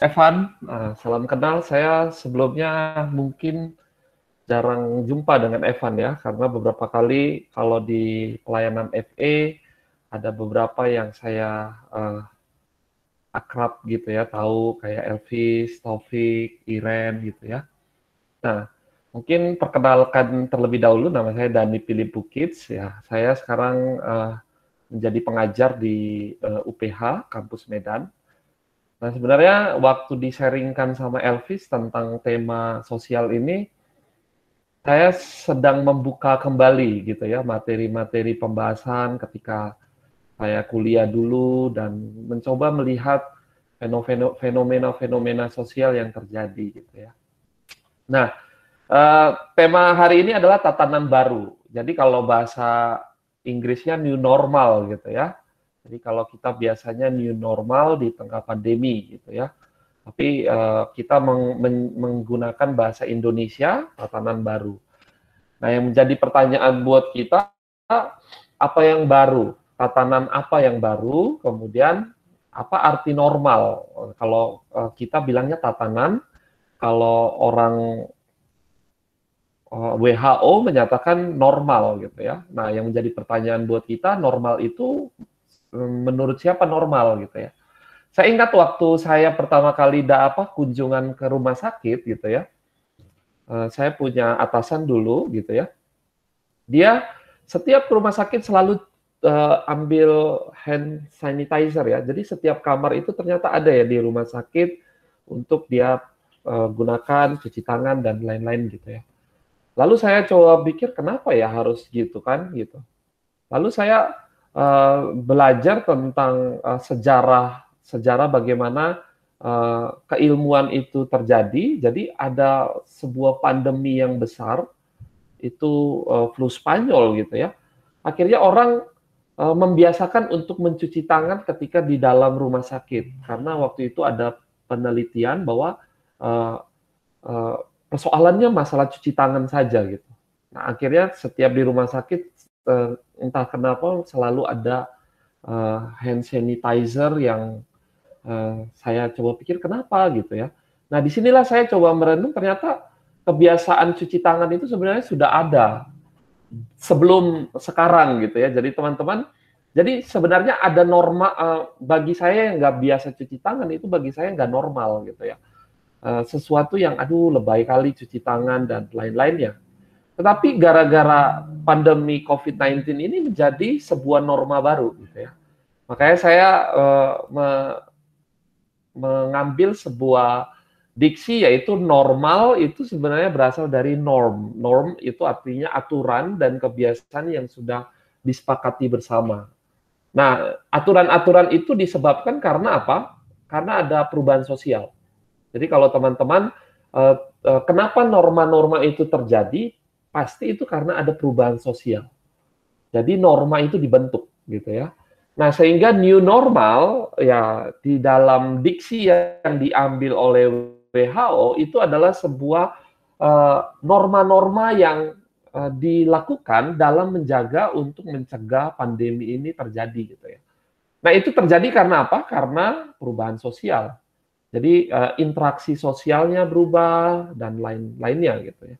Evan, uh, salam kenal. Saya sebelumnya mungkin jarang jumpa dengan Evan ya, karena beberapa kali kalau di pelayanan FE ada beberapa yang saya uh, akrab gitu ya, tahu kayak Elvis, Taufik, Iren gitu ya. Nah, mungkin perkenalkan terlebih dahulu nama saya Dani Philip Bukits ya. Saya sekarang uh, menjadi pengajar di uh, UPH kampus Medan Nah, sebenarnya waktu disaringkan sama Elvis tentang tema sosial ini, saya sedang membuka kembali gitu ya materi-materi pembahasan ketika saya kuliah dulu dan mencoba melihat fenomena-fenomena sosial yang terjadi gitu ya. Nah, eh, tema hari ini adalah tatanan baru. Jadi kalau bahasa Inggrisnya new normal gitu ya. Jadi kalau kita biasanya new normal di tengah pandemi gitu ya. Tapi uh, kita meng men menggunakan bahasa Indonesia tatanan baru. Nah, yang menjadi pertanyaan buat kita apa yang baru? Tatanan apa yang baru? Kemudian apa arti normal? Kalau uh, kita bilangnya tatanan, kalau orang eh, WHO menyatakan normal gitu ya. Nah, yang menjadi pertanyaan buat kita normal itu menurut siapa normal gitu ya. Saya ingat waktu saya pertama kali da apa kunjungan ke rumah sakit gitu ya. Uh, saya punya atasan dulu gitu ya. Dia setiap ke rumah sakit selalu uh, ambil hand sanitizer ya. Jadi setiap kamar itu ternyata ada ya di rumah sakit untuk dia uh, gunakan cuci tangan dan lain-lain gitu ya. Lalu saya coba pikir kenapa ya harus gitu kan gitu. Lalu saya uh, belajar tentang uh, sejarah sejarah bagaimana uh, keilmuan itu terjadi. Jadi ada sebuah pandemi yang besar itu uh, flu Spanyol gitu ya. Akhirnya orang uh, membiasakan untuk mencuci tangan ketika di dalam rumah sakit karena waktu itu ada penelitian bahwa uh, uh, persoalannya masalah cuci tangan saja gitu. Nah, akhirnya setiap di rumah sakit entah kenapa selalu ada uh, hand sanitizer yang uh, saya coba pikir kenapa gitu ya. Nah di sinilah saya coba merenung ternyata kebiasaan cuci tangan itu sebenarnya sudah ada sebelum sekarang gitu ya. Jadi teman-teman, jadi sebenarnya ada norma uh, bagi saya yang nggak biasa cuci tangan itu bagi saya nggak normal gitu ya. Uh, sesuatu yang aduh lebay kali cuci tangan dan lain-lainnya. Tetapi gara-gara pandemi COVID-19 ini menjadi sebuah norma baru, gitu ya. Makanya saya uh, me mengambil sebuah diksi yaitu normal itu sebenarnya berasal dari norm. Norm itu artinya aturan dan kebiasaan yang sudah disepakati bersama. Nah, aturan-aturan itu disebabkan karena apa? Karena ada perubahan sosial. Jadi kalau teman-teman, uh, uh, kenapa norma-norma itu terjadi? Pasti itu karena ada perubahan sosial. Jadi norma itu dibentuk gitu ya. Nah, sehingga new normal ya di dalam diksi yang diambil oleh WHO itu adalah sebuah uh, norma-norma yang uh, dilakukan dalam menjaga untuk mencegah pandemi ini terjadi gitu ya. Nah, itu terjadi karena apa? Karena perubahan sosial. Jadi uh, interaksi sosialnya berubah dan lain-lainnya gitu ya.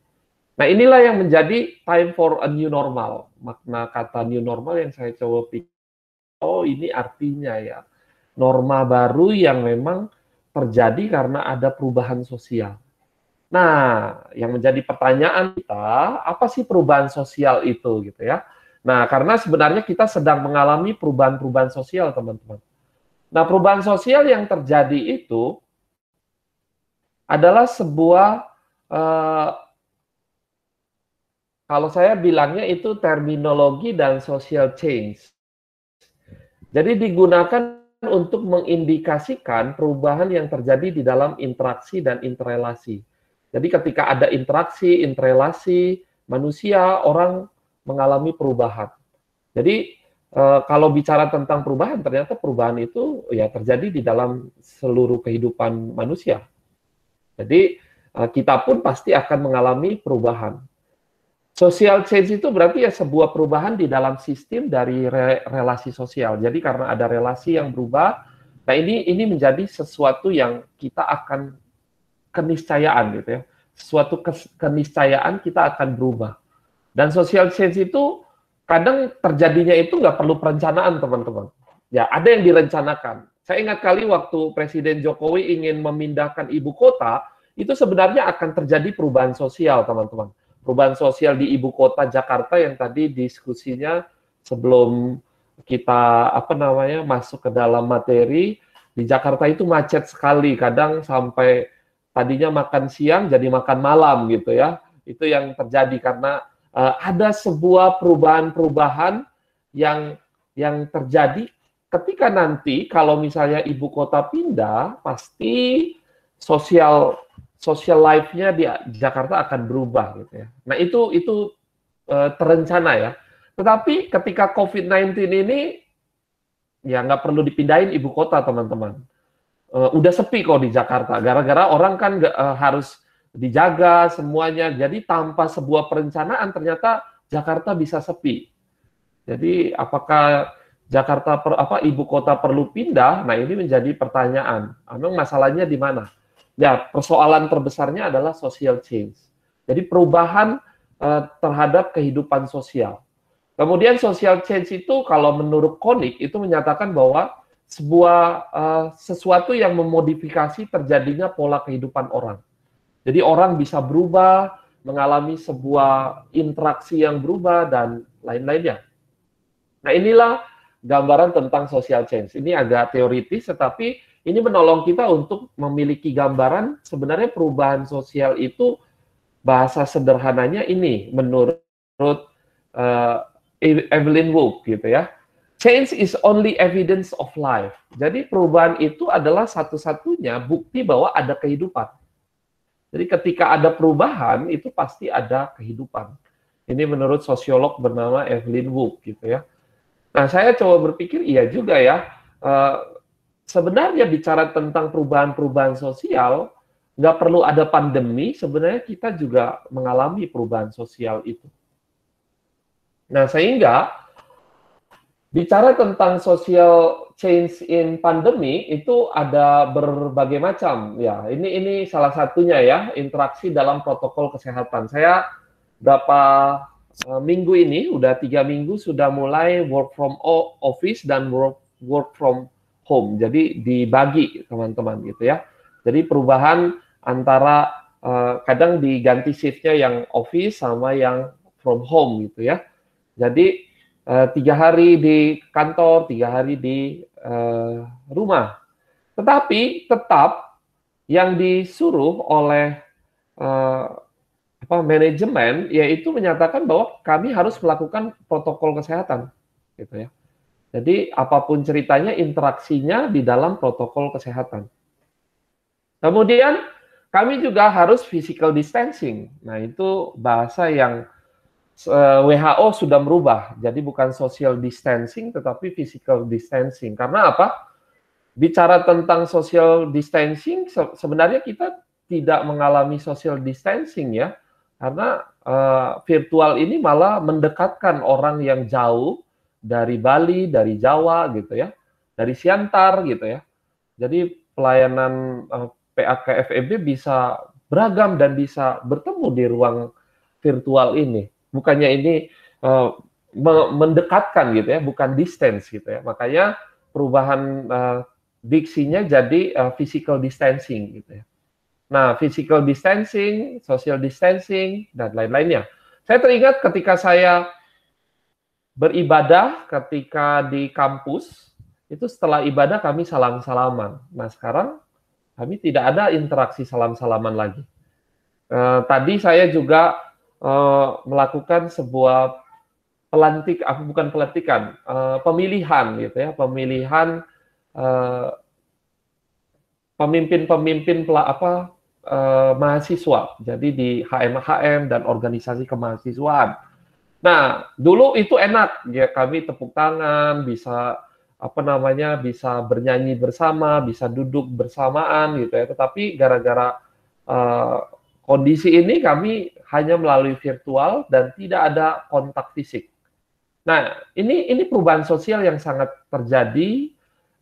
Nah, inilah yang menjadi time for a new normal. Makna kata new normal yang saya coba pikir, oh ini artinya ya, norma baru yang memang terjadi karena ada perubahan sosial. Nah, yang menjadi pertanyaan kita, apa sih perubahan sosial itu gitu ya? Nah, karena sebenarnya kita sedang mengalami perubahan-perubahan sosial, teman-teman. Nah, perubahan sosial yang terjadi itu adalah sebuah uh, kalau saya bilangnya itu terminologi dan social change. Jadi digunakan untuk mengindikasikan perubahan yang terjadi di dalam interaksi dan interrelasi. Jadi ketika ada interaksi, interrelasi, manusia, orang mengalami perubahan. Jadi eh, kalau bicara tentang perubahan, ternyata perubahan itu ya terjadi di dalam seluruh kehidupan manusia. Jadi eh, kita pun pasti akan mengalami perubahan. Social change itu berarti ya sebuah perubahan di dalam sistem dari re relasi sosial. Jadi karena ada relasi yang berubah, Nah ini ini menjadi sesuatu yang kita akan keniscayaan gitu ya, sesuatu keniscayaan kita akan berubah. Dan social change itu kadang terjadinya itu nggak perlu perencanaan teman-teman. Ya ada yang direncanakan. Saya ingat kali waktu Presiden Jokowi ingin memindahkan ibu kota, itu sebenarnya akan terjadi perubahan sosial teman-teman. Perubahan sosial di ibu kota Jakarta yang tadi diskusinya sebelum kita apa namanya masuk ke dalam materi di Jakarta itu macet sekali. Kadang sampai tadinya makan siang jadi makan malam gitu ya. Itu yang terjadi karena uh, ada sebuah perubahan-perubahan yang yang terjadi. Ketika nanti kalau misalnya ibu kota pindah pasti sosial sosial life-nya di Jakarta akan berubah gitu ya. Nah, itu itu uh, terencana ya. Tetapi ketika COVID-19 ini, ya nggak perlu dipindahin ibu kota, teman-teman. Uh, udah sepi kok di Jakarta, gara-gara orang kan uh, harus dijaga semuanya. Jadi tanpa sebuah perencanaan ternyata Jakarta bisa sepi. Jadi apakah Jakarta per, apa ibu kota perlu pindah? Nah ini menjadi pertanyaan. Memang masalahnya di mana? Ya persoalan terbesarnya adalah social change. Jadi perubahan uh, terhadap kehidupan sosial. Kemudian social change itu kalau menurut Konik itu menyatakan bahwa sebuah uh, sesuatu yang memodifikasi terjadinya pola kehidupan orang. Jadi orang bisa berubah, mengalami sebuah interaksi yang berubah dan lain-lainnya. Nah inilah gambaran tentang social change. Ini agak teoritis, tetapi ini menolong kita untuk memiliki gambaran sebenarnya perubahan sosial itu bahasa sederhananya ini menurut uh, Evelyn Wood gitu ya. Change is only evidence of life. Jadi perubahan itu adalah satu-satunya bukti bahwa ada kehidupan. Jadi ketika ada perubahan itu pasti ada kehidupan. Ini menurut sosiolog bernama Evelyn Wood gitu ya. Nah saya coba berpikir iya juga ya. Uh, sebenarnya bicara tentang perubahan-perubahan sosial nggak perlu ada pandemi. Sebenarnya kita juga mengalami perubahan sosial itu. Nah, sehingga bicara tentang social change in pandemi itu ada berbagai macam ya. Ini ini salah satunya ya interaksi dalam protokol kesehatan. Saya berapa uh, minggu ini udah tiga minggu sudah mulai work from office dan work work from home. Jadi dibagi teman-teman gitu ya. Jadi perubahan antara uh, kadang diganti shiftnya yang office sama yang from home gitu ya. Jadi uh, tiga hari di kantor, tiga hari di uh, rumah. Tetapi tetap yang disuruh oleh uh, apa manajemen yaitu menyatakan bahwa kami harus melakukan protokol kesehatan, gitu ya. Jadi apa pun ceritanya interaksinya di dalam protokol kesehatan. Kemudian kami juga harus physical distancing. Nah itu bahasa yang Eh, WHO sudah merubah, jadi bukan social distancing tetapi physical distancing. Karena apa? Bicara tentang social distancing, sebenarnya kita tidak mengalami social distancing ya, karena uh, virtual ini malah mendekatkan orang yang jauh dari Bali, dari Jawa gitu ya, dari Siantar gitu ya. Jadi pelayanan eh, PAK FEB bisa beragam dan bisa bertemu di ruang virtual ini bukannya ini uh, mendekatkan gitu ya, bukan distance gitu ya. Makanya perubahan uh, diksinya jadi uh, physical distancing gitu ya. Nah, physical distancing, social distancing dan lain-lainnya. Saya teringat ketika saya beribadah ketika di kampus, itu setelah ibadah kami salam-salaman. Nah, sekarang kami tidak ada interaksi salam-salaman lagi. Uh, tadi saya juga uh, melakukan sebuah pelantik, apa bukan pelantikan, uh, pemilihan gitu ya, pemilihan pemimpin-pemimpin apa mahasiswa. Jadi di HM-HM dan organisasi kemahasiswaan. Nah, dulu itu enak ya kami tepuk tangan, bisa apa namanya, bisa bernyanyi bersama, bisa duduk bersamaan gitu ya. Tetapi gara-gara uh, kondisi ini kami hanya melalui virtual dan tidak ada kontak fisik. Nah, ini ini perubahan sosial yang sangat terjadi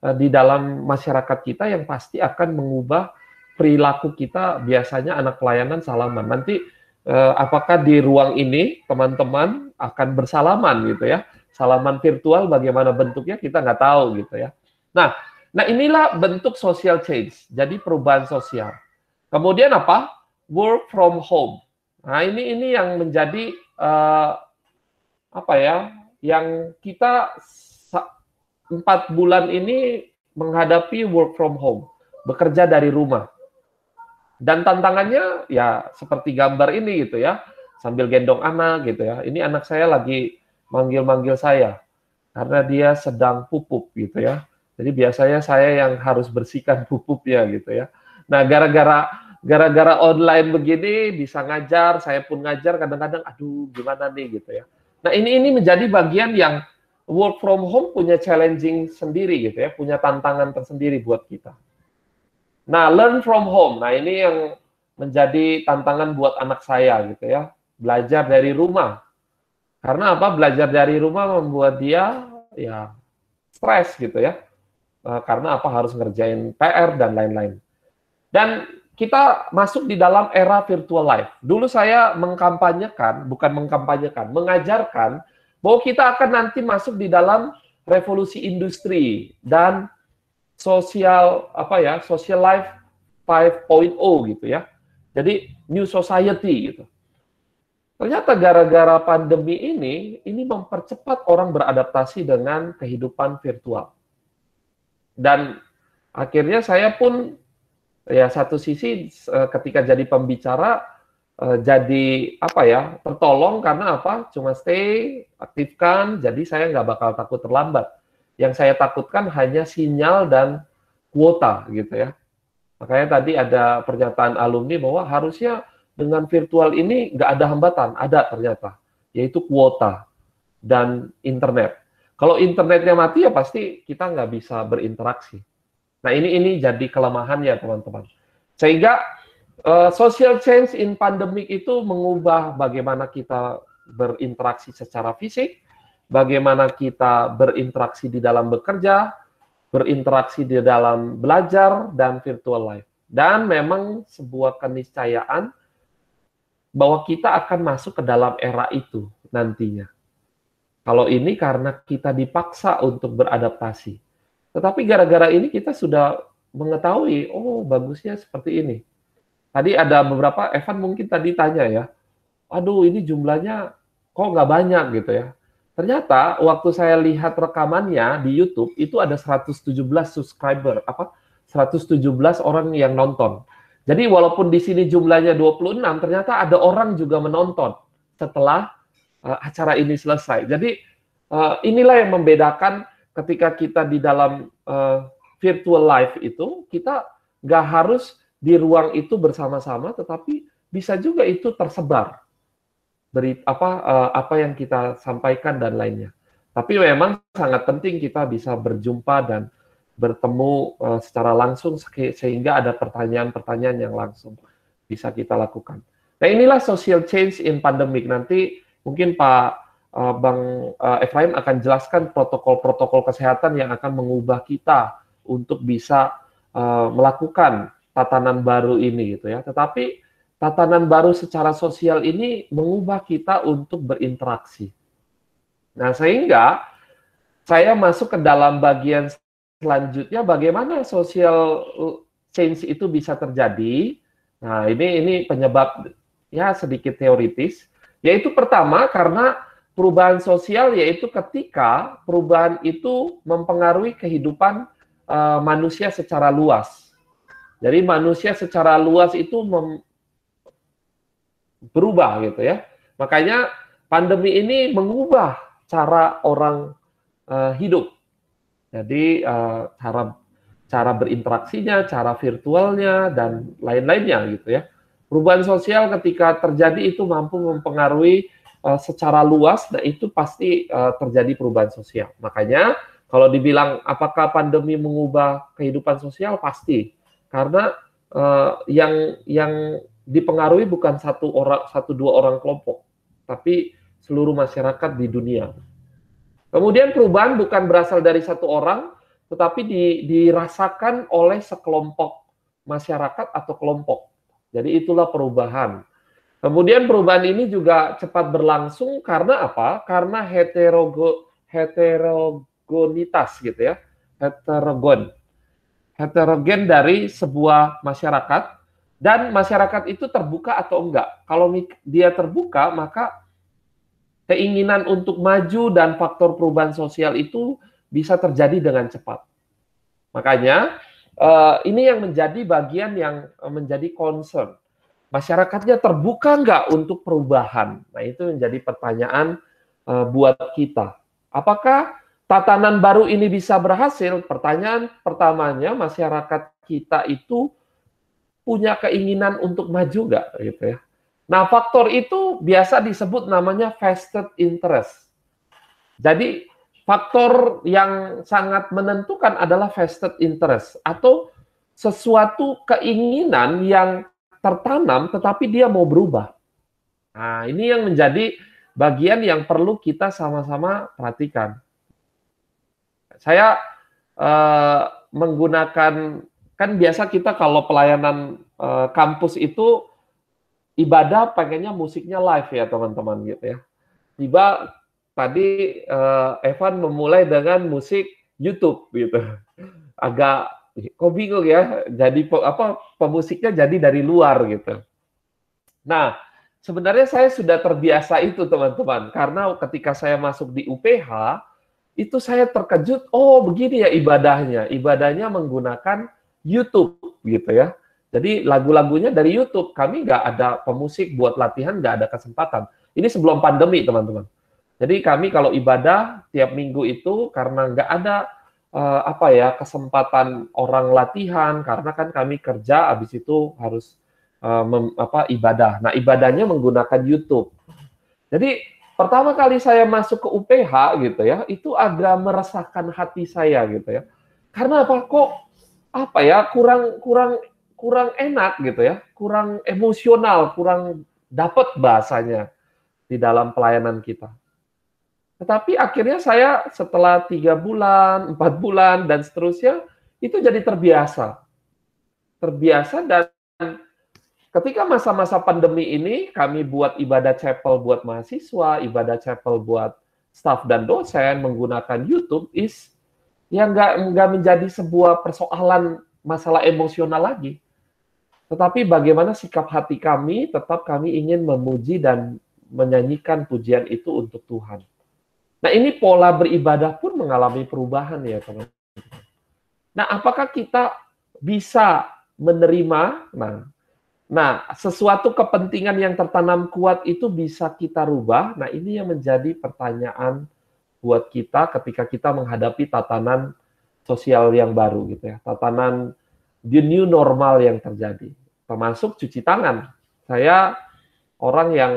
uh, di dalam masyarakat kita yang pasti akan mengubah perilaku kita biasanya anak pelayanan salaman. Nanti uh, apakah di ruang ini teman-teman akan bersalaman gitu ya? Salaman virtual bagaimana bentuknya kita nggak tahu gitu ya. Nah, nah inilah bentuk social change. Jadi perubahan sosial. Kemudian apa? Work from home. Nah ini ini yang menjadi uh, apa ya? Yang kita empat bulan ini menghadapi work from home, bekerja dari rumah. Dan tantangannya ya seperti gambar ini gitu ya, sambil gendong anak gitu ya. Ini anak saya lagi manggil-manggil saya karena dia sedang pupuk gitu ya. Jadi biasanya saya yang harus bersihkan pupuknya gitu ya. Nah, gara-gara gara-gara online begini bisa ngajar, saya pun ngajar kadang-kadang aduh gimana nih gitu ya. Nah, ini ini menjadi bagian yang work from home punya challenging sendiri gitu ya, punya tantangan tersendiri buat kita. Nah, learn from home. Nah, ini yang menjadi tantangan buat anak saya gitu ya. Belajar dari rumah. Karena apa? Belajar dari rumah membuat dia ya stres gitu ya. Eh, karena apa? Harus ngerjain PR dan lain-lain. Dan kita masuk di dalam era virtual life. Dulu saya mengkampanyekan, bukan mengkampanyekan, mengajarkan bahwa kita akan nanti masuk di dalam revolusi industri dan sosial apa ya social life 5.0 gitu ya. Jadi new society gitu. Ternyata gara-gara pandemi ini ini mempercepat orang beradaptasi dengan kehidupan virtual. Dan akhirnya saya pun ya satu sisi eh, ketika jadi pembicara eh, jadi apa ya tertolong karena apa? Cuma stay aktifkan jadi saya nggak bakal takut terlambat yang saya takutkan hanya sinyal dan kuota gitu ya. Makanya tadi ada pernyataan alumni bahwa harusnya dengan virtual ini nggak ada hambatan, ada ternyata, yaitu kuota dan internet. Kalau internetnya mati ya pasti kita nggak bisa berinteraksi. Nah ini ini jadi kelemahannya teman-teman. Sehingga uh, social change in pandemic itu mengubah bagaimana kita berinteraksi secara fisik, bagaimana kita berinteraksi di dalam bekerja, berinteraksi di dalam belajar dan virtual life. Dan memang sebuah keniscayaan bahwa kita akan masuk ke dalam era itu nantinya. Kalau ini karena kita dipaksa untuk beradaptasi. Tetapi gara-gara ini kita sudah mengetahui, oh bagusnya seperti ini. Tadi ada beberapa, Evan mungkin tadi tanya ya, aduh ini jumlahnya kok nggak banyak gitu ya. Ternyata waktu saya lihat rekamannya di YouTube itu ada 117 subscriber, apa 117 orang yang nonton. Jadi walaupun di sini jumlahnya 26, ternyata ada orang juga menonton setelah uh, acara ini selesai. Jadi uh, inilah yang membedakan ketika kita di dalam uh, virtual life itu kita nggak harus di ruang itu bersama-sama, tetapi bisa juga itu tersebar beri apa uh, apa yang kita sampaikan dan lainnya. Tapi memang sangat penting kita bisa berjumpa dan bertemu uh, secara langsung sehingga ada pertanyaan-pertanyaan yang langsung bisa kita lakukan. Nah inilah social change in pandemic. Nanti mungkin Pak uh, Bang uh, Efraim akan jelaskan protokol-protokol kesehatan yang akan mengubah kita untuk bisa uh, melakukan tatanan baru ini gitu ya. Tetapi tatanan baru secara sosial ini mengubah kita untuk berinteraksi. Nah, sehingga saya masuk ke dalam bagian selanjutnya bagaimana social change itu bisa terjadi. Nah, ini ini penyebab ya sedikit teoritis, yaitu pertama karena perubahan sosial yaitu ketika perubahan itu mempengaruhi kehidupan uh, manusia secara luas. Jadi manusia secara luas itu mem, berubah gitu ya. Makanya pandemi ini mengubah cara orang uh, hidup. Jadi uh, cara cara berinteraksinya, cara virtualnya dan lain-lainnya gitu ya. Perubahan sosial ketika terjadi itu mampu mempengaruhi uh, secara luas dan itu pasti uh, terjadi perubahan sosial. Makanya kalau dibilang apakah pandemi mengubah kehidupan sosial pasti karena uh, yang yang dipengaruhi bukan satu orang satu dua orang kelompok, tapi seluruh masyarakat di dunia. Kemudian perubahan bukan berasal dari satu orang, tetapi di, dirasakan oleh sekelompok masyarakat atau kelompok. Jadi itulah perubahan. Kemudian perubahan ini juga cepat berlangsung karena apa? Karena heterogo, heterogonitas gitu ya, heterogon, heterogen dari sebuah masyarakat dan masyarakat itu terbuka atau enggak. Kalau dia terbuka, maka keinginan untuk maju dan faktor perubahan sosial itu bisa terjadi dengan cepat. Makanya eh, ini yang menjadi bagian yang eh, menjadi concern. Masyarakatnya terbuka enggak untuk perubahan? Nah itu menjadi pertanyaan eh, buat kita. Apakah tatanan baru ini bisa berhasil? Pertanyaan pertamanya masyarakat kita itu punya keinginan untuk maju nggak gitu ya. Nah, faktor itu biasa disebut namanya vested interest. Jadi, faktor yang sangat menentukan adalah vested interest atau sesuatu keinginan yang tertanam tetapi dia mau berubah. Nah, ini yang menjadi bagian yang perlu kita sama-sama perhatikan. Saya uh, menggunakan kan biasa kita kalau pelayanan uh, kampus itu ibadah pengennya musiknya live ya teman-teman gitu ya. Tiba tadi uh, Evan memulai dengan musik YouTube gitu. Agak kok bingung ya. Jadi apa pemusiknya jadi dari luar gitu. Nah, sebenarnya saya sudah terbiasa itu teman-teman karena ketika saya masuk di UPH itu saya terkejut, oh begini ya ibadahnya. Ibadahnya menggunakan YouTube gitu ya. Jadi lagu-lagunya dari YouTube. Kami nggak ada pemusik buat latihan, nggak ada kesempatan. Ini sebelum pandemi, teman-teman. Jadi kami kalau ibadah tiap minggu itu karena nggak ada uh, apa ya kesempatan orang latihan karena kan kami kerja, habis itu harus uh, mem, apa ibadah. Nah ibadahnya menggunakan YouTube. Jadi pertama kali saya masuk ke UPH gitu ya, itu agak meresahkan hati saya gitu ya. Karena apa? Kok apa ya kurang kurang kurang enak gitu ya, kurang emosional, kurang dapat bahasanya di dalam pelayanan kita. Tetapi akhirnya saya setelah tiga bulan, empat bulan dan seterusnya itu jadi terbiasa, terbiasa dan ketika masa-masa pandemi ini kami buat ibadah chapel buat mahasiswa, ibadah chapel buat staff dan dosen menggunakan YouTube is ya nggak nggak menjadi sebuah persoalan masalah emosional lagi. Tetapi bagaimana sikap hati kami, tetap kami ingin memuji dan menyanyikan pujian itu untuk Tuhan. Nah ini pola beribadah pun mengalami perubahan ya teman-teman. Nah apakah kita bisa menerima, nah, nah sesuatu kepentingan yang tertanam kuat itu bisa kita rubah. Nah ini yang menjadi pertanyaan buat kita ketika kita menghadapi tatanan sosial yang baru gitu ya, tatanan the new normal yang terjadi, termasuk cuci tangan. Saya orang yang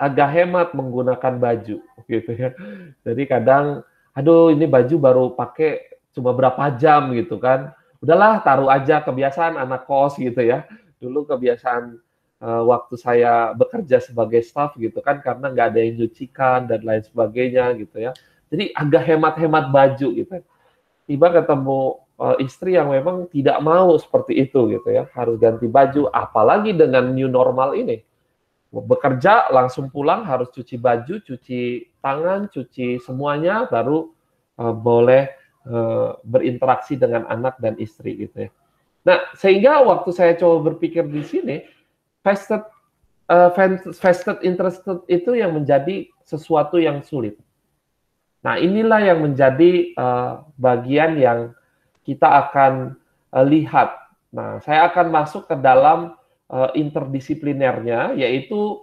agak hemat menggunakan baju gitu ya. Jadi kadang aduh ini baju baru pakai cuma berapa jam gitu kan. Udahlah taruh aja kebiasaan anak kos gitu ya. Dulu kebiasaan uh, waktu saya bekerja sebagai staff gitu kan karena nggak ada yang nyucikan dan lain sebagainya gitu ya. Jadi agak hemat-hemat baju gitu. Tiba ketemu uh, istri yang memang tidak mau seperti itu gitu ya, harus ganti baju apalagi dengan new normal ini. Bekerja langsung pulang harus cuci baju, cuci tangan, cuci semuanya baru uh, boleh berinteraksi dengan anak dan istri gitu ya. Nah, sehingga waktu saya coba berpikir di sini, vested uh, vested interested itu yang menjadi sesuatu yang sulit. Nah, inilah yang menjadi uh, bagian yang kita akan uh, lihat. Nah, saya akan masuk ke dalam uh, interdisiplinernya, yaitu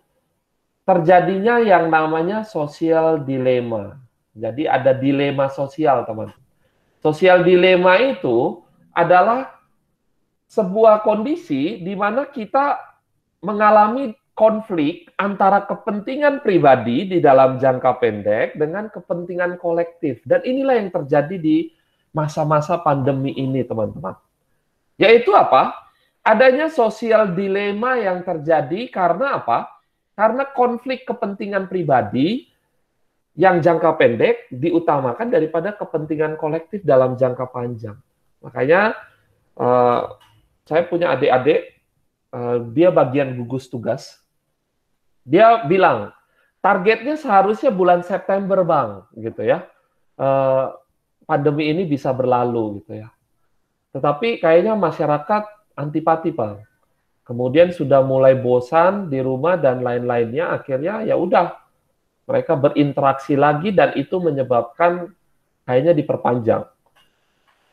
terjadinya yang namanya sosial dilema. Jadi ada dilema sosial, teman. Sosial dilema itu adalah sebuah kondisi di mana kita mengalami konflik antara kepentingan pribadi di dalam jangka pendek dengan kepentingan kolektif. Dan inilah yang terjadi di masa-masa pandemi ini, teman-teman. Yaitu apa? Adanya sosial dilema yang terjadi karena apa? Karena konflik kepentingan pribadi yang jangka pendek diutamakan daripada kepentingan kolektif dalam jangka panjang. Makanya uh, saya punya adik-adik, uh, dia bagian gugus tugas. Dia bilang targetnya seharusnya bulan September bang, gitu ya. Uh, pandemi ini bisa berlalu, gitu ya. Tetapi kayaknya masyarakat antipati bang. Kemudian sudah mulai bosan di rumah dan lain-lainnya, akhirnya ya udah mereka berinteraksi lagi dan itu menyebabkan kayaknya diperpanjang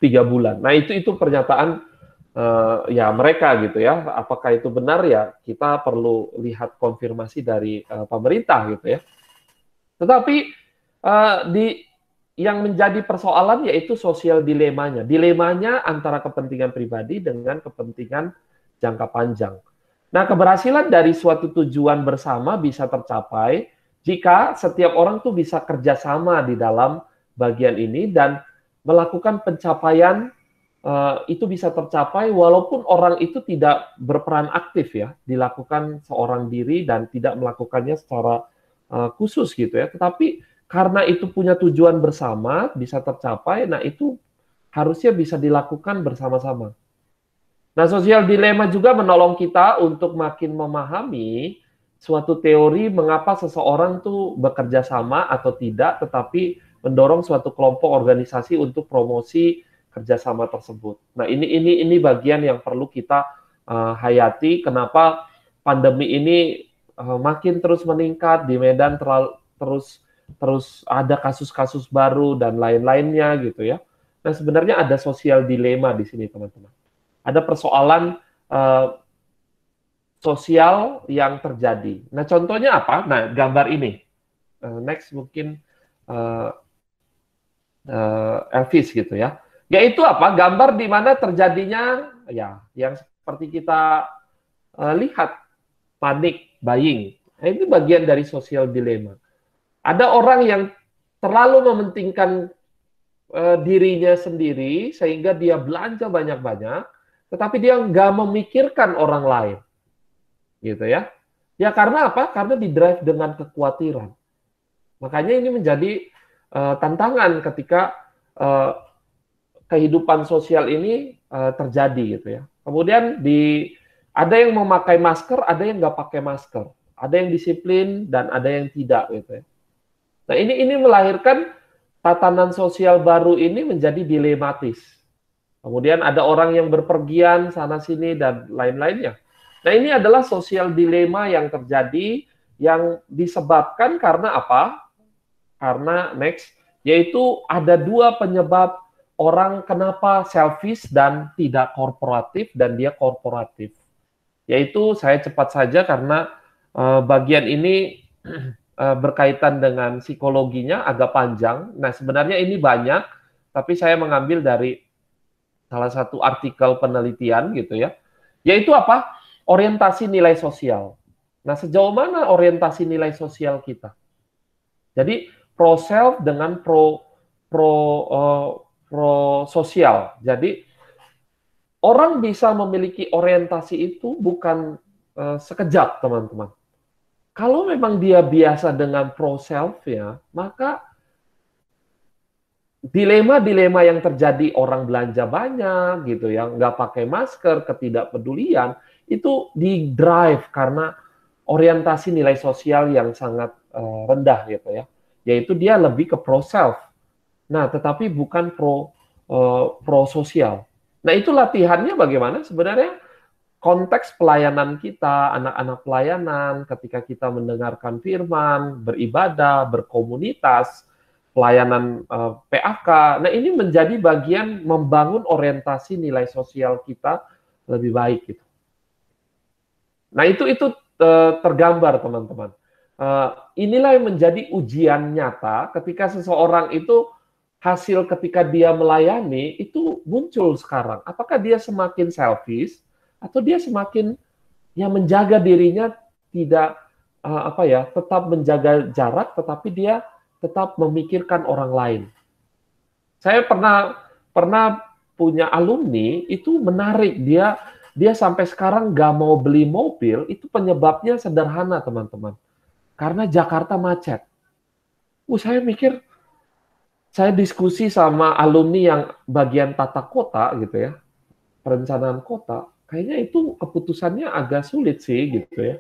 tiga bulan. Nah itu itu pernyataan uh, ya mereka gitu ya. Apakah itu benar ya? Kita perlu lihat konfirmasi dari uh, pemerintah gitu ya. Tetapi uh, di yang menjadi persoalan yaitu sosial dilemanya. Dilemanya antara kepentingan pribadi dengan kepentingan jangka panjang. Nah, keberhasilan dari suatu tujuan bersama bisa tercapai jika setiap orang tuh bisa kerjasama di dalam bagian ini dan melakukan pencapaian uh, itu bisa tercapai walaupun orang itu tidak berperan aktif ya, dilakukan seorang diri dan tidak melakukannya secara uh, khusus gitu ya. Tetapi karena itu punya tujuan bersama bisa tercapai, nah itu harusnya bisa dilakukan bersama-sama. Nah, sosial dilema juga menolong kita untuk makin memahami suatu teori mengapa seseorang tuh bekerja sama atau tidak, tetapi mendorong suatu kelompok organisasi untuk promosi kerjasama tersebut. Nah ini ini ini bagian yang perlu kita uh, hayati. Kenapa pandemi ini uh, makin terus meningkat di Medan terlalu, terus terus ada kasus-kasus baru dan lain-lainnya gitu ya. Nah sebenarnya ada sosial dilema di sini teman-teman. Ada persoalan uh, sosial yang terjadi. Nah contohnya apa? Nah gambar ini. Uh, next mungkin uh, uh, Elvis gitu ya yaitu apa? Gambar di mana terjadinya ya yang seperti kita uh, lihat panik buying. Nah, ini bagian dari sosial dilema. Ada orang yang terlalu mementingkan uh, dirinya sendiri sehingga dia belanja banyak-banyak, tetapi dia nggak memikirkan orang lain, gitu ya. Ya karena apa? Karena di drive dengan kekhawatiran. Makanya ini menjadi uh, tantangan ketika uh, kehidupan sosial ini uh, terjadi gitu ya. Kemudian di ada yang memakai masker, ada yang nggak pakai masker, ada yang disiplin dan ada yang tidak gitu ya. Nah ini ini melahirkan tatanan sosial baru ini menjadi dilematis. Kemudian ada orang yang berpergian sana sini dan lain-lainnya. Nah ini adalah sosial dilema yang terjadi yang disebabkan karena apa? Karena next yaitu ada dua penyebab orang kenapa selfish dan tidak korporatif dan dia korporatif. Yaitu saya cepat saja karena uh, bagian ini uh, berkaitan dengan psikologinya agak panjang. Nah, sebenarnya ini banyak, tapi saya mengambil dari salah satu artikel penelitian gitu ya. Yaitu apa? Orientasi nilai sosial. Nah, sejauh mana orientasi nilai sosial kita? Jadi pro self dengan pro pro uh, pro sosial. Jadi orang bisa memiliki orientasi itu bukan uh, sekejap, teman-teman. Kalau memang dia biasa dengan pro self ya, maka dilema-dilema yang terjadi orang belanja banyak gitu ya, nggak pakai masker, ketidakpedulian itu di drive karena orientasi nilai sosial yang sangat uh, rendah gitu ya, yaitu dia lebih ke pro self Nah, tetapi bukan pro uh, pro sosial. Nah, itu latihannya bagaimana? Sebenarnya konteks pelayanan kita, anak-anak pelayanan, ketika kita mendengarkan firman, beribadah, berkomunitas, pelayanan uh, eh, PAK. Nah, ini menjadi bagian membangun orientasi nilai sosial kita lebih baik gitu. Nah, itu itu uh, tergambar teman-teman. Inilah yang menjadi ujian nyata ketika seseorang itu hasil ketika dia melayani itu muncul sekarang. Apakah dia semakin selfish atau dia semakin yang menjaga dirinya tidak uh, apa ya, tetap menjaga jarak tetapi dia tetap memikirkan orang lain. Saya pernah pernah punya alumni itu menarik dia dia sampai sekarang nggak mau beli mobil itu penyebabnya sederhana teman-teman karena Jakarta macet Uh, saya mikir, saya diskusi sama alumni yang bagian tata kota gitu ya, perencanaan kota, kayaknya itu keputusannya agak sulit sih gitu ya.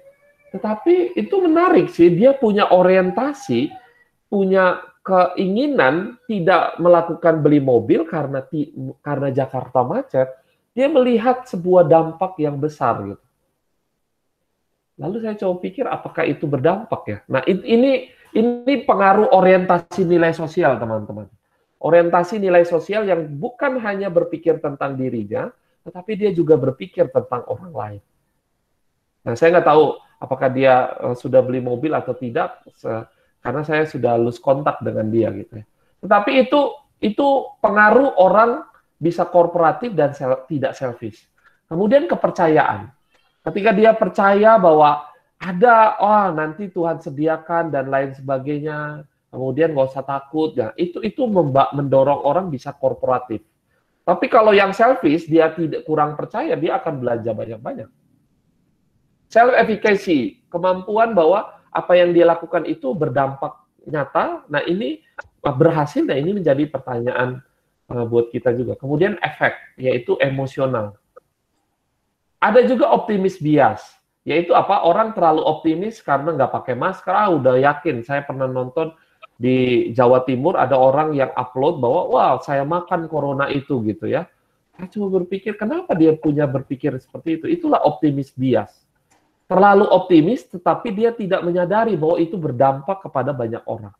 Tetapi itu menarik sih, dia punya orientasi, punya keinginan tidak melakukan beli mobil karena karena Jakarta macet, dia melihat sebuah dampak yang besar gitu. Lalu saya coba pikir apakah itu berdampak ya? Nah, ini ini pengaruh orientasi nilai sosial, teman-teman. Orientasi nilai sosial yang bukan hanya berpikir tentang dirinya, tetapi dia juga berpikir tentang orang lain. Nah, saya nggak tahu apakah dia eh, sudah beli mobil atau tidak, karena saya sudah lose kontak dengan dia gitu ya. Tetapi itu itu pengaruh orang bisa korporatif dan sel, tidak selfish. Kemudian kepercayaan. Ketika dia percaya bahwa ada, oh nanti Tuhan sediakan dan lain sebagainya, kemudian nggak usah takut. Ya, itu itu mendorong orang bisa korporatif. Tapi kalau yang selfish, dia tidak kurang percaya, dia akan belanja banyak-banyak. Self efficacy, kemampuan bahwa apa yang dia lakukan itu berdampak nyata. Nah ini berhasil, nah ini menjadi pertanyaan uh, buat kita juga. Kemudian efek, yaitu emosional. Ada juga optimis bias, yaitu apa orang terlalu optimis karena nggak pakai masker. Ah, udah yakin. Saya pernah nonton di Jawa Timur ada orang yang upload bahwa wow saya makan corona itu gitu ya. Saya cuma berpikir kenapa dia punya berpikir seperti itu. Itulah optimis bias terlalu optimis, tetapi dia tidak menyadari bahwa itu berdampak kepada banyak orang.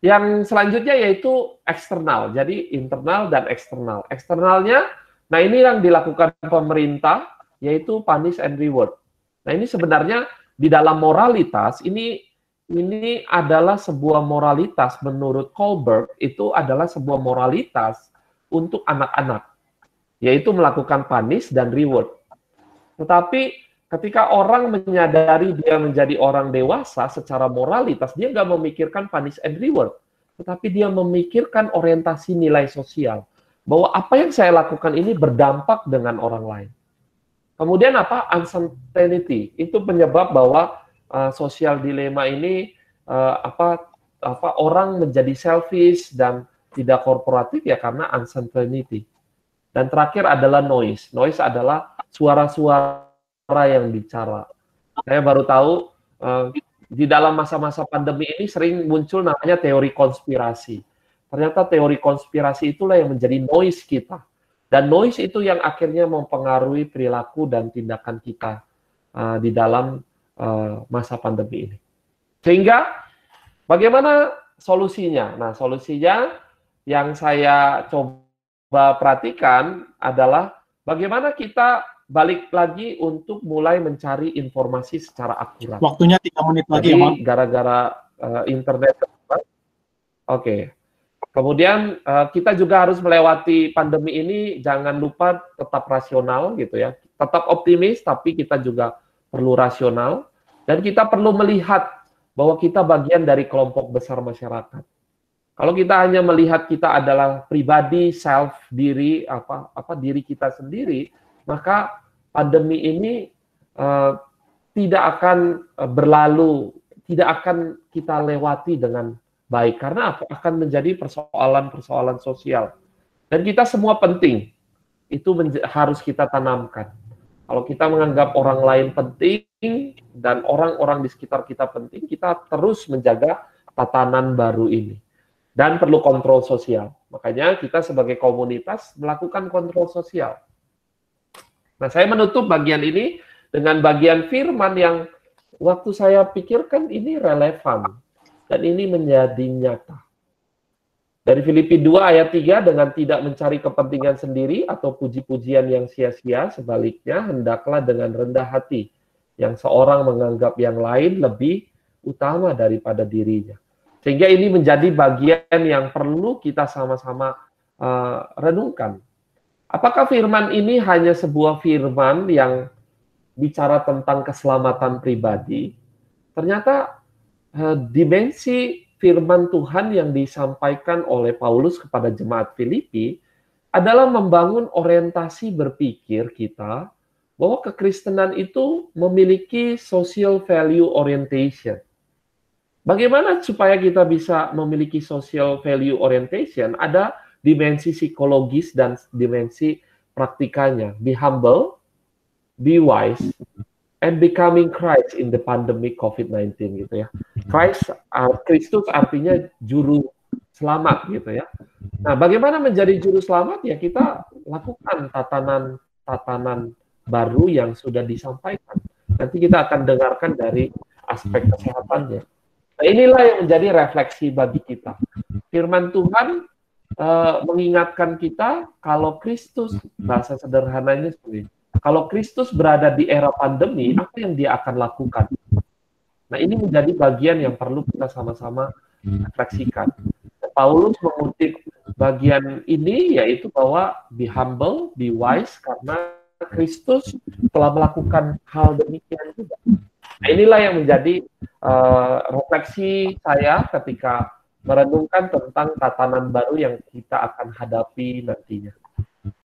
Yang selanjutnya yaitu eksternal, jadi internal dan eksternal. Eksternalnya, nah ini yang dilakukan pemerintah, yaitu punish and reward. Nah ini sebenarnya di dalam moralitas, ini ini adalah sebuah moralitas menurut Kohlberg, itu adalah sebuah moralitas untuk anak-anak, yaitu melakukan punish dan reward. Tetapi Ketika orang menyadari dia menjadi orang dewasa secara moralitas, dia nggak memikirkan punish and reward, tetapi dia memikirkan orientasi nilai sosial. Bahwa apa yang saya lakukan ini berdampak dengan orang lain. Kemudian apa? Uncertainty. Itu penyebab bahwa uh, sosial dilema ini uh, apa apa orang menjadi selfish dan tidak korporatif ya karena uncertainty. Dan terakhir adalah noise. Noise adalah suara-suara yang bicara. Saya baru tahu uh, di dalam masa-masa pandemi ini sering muncul namanya teori konspirasi. Ternyata teori konspirasi itulah yang menjadi noise kita. Dan noise itu yang akhirnya mempengaruhi perilaku dan tindakan kita uh, di dalam uh, masa pandemi ini. Sehingga bagaimana solusinya? Nah, solusinya yang saya coba perhatikan adalah bagaimana kita balik lagi untuk mulai mencari informasi secara akurat. Waktunya tiga menit lagi, Jadi, gara-gara uh, internet. Oke. Okay. Kemudian uh, kita juga harus melewati pandemi ini, jangan lupa tetap rasional gitu ya. Tetap optimis, tapi kita juga perlu rasional. Dan kita perlu melihat bahwa kita bagian dari kelompok besar masyarakat. Kalau kita hanya melihat kita adalah pribadi, self, diri, apa apa diri kita sendiri, maka pandemi ini uh, tidak akan uh, berlalu, tidak akan kita lewati dengan baik karena apa? akan menjadi persoalan-persoalan sosial. Dan kita semua penting. Itu harus kita tanamkan. Kalau kita menganggap orang lain penting dan orang-orang di sekitar kita penting, kita terus menjaga tatanan baru ini. Dan perlu kontrol sosial. Makanya kita sebagai komunitas melakukan kontrol sosial Nah, saya menutup bagian ini dengan bagian firman yang waktu saya pikirkan ini relevan dan ini menjadi nyata. Dari Filipi 2 ayat 3 dengan tidak mencari kepentingan sendiri atau puji-pujian yang sia-sia, sebaliknya hendaklah dengan rendah hati yang seorang menganggap yang lain lebih utama daripada dirinya. Sehingga ini menjadi bagian yang perlu kita sama-sama uh, renungkan Apakah firman ini hanya sebuah firman yang bicara tentang keselamatan pribadi? Ternyata dimensi firman Tuhan yang disampaikan oleh Paulus kepada jemaat Filipi adalah membangun orientasi berpikir kita bahwa kekristenan itu memiliki social value orientation. Bagaimana supaya kita bisa memiliki social value orientation? Ada dimensi psikologis dan dimensi praktikanya. Be humble, be wise, and becoming Christ in the pandemic COVID-19 gitu ya. Christ, uh, Kristus artinya juru selamat gitu ya. Nah, bagaimana menjadi juru selamat? Ya kita lakukan tatanan tatanan baru yang sudah disampaikan. Nanti kita akan dengarkan dari aspek kesehatannya. Nah, inilah yang menjadi refleksi bagi kita. Firman Tuhan uh, mengingatkan kita kalau Kristus, bahasa sederhananya seperti ini, kalau Kristus berada di era pandemi, apa yang dia akan lakukan? Nah, ini menjadi bagian yang perlu kita sama-sama refleksikan. Paulus mengutip bagian ini yaitu bahwa be humble, be wise karena Kristus telah melakukan hal demikian juga. Nah, inilah yang menjadi uh, refleksi saya ketika merenungkan tentang tatanan baru yang kita akan hadapi nantinya.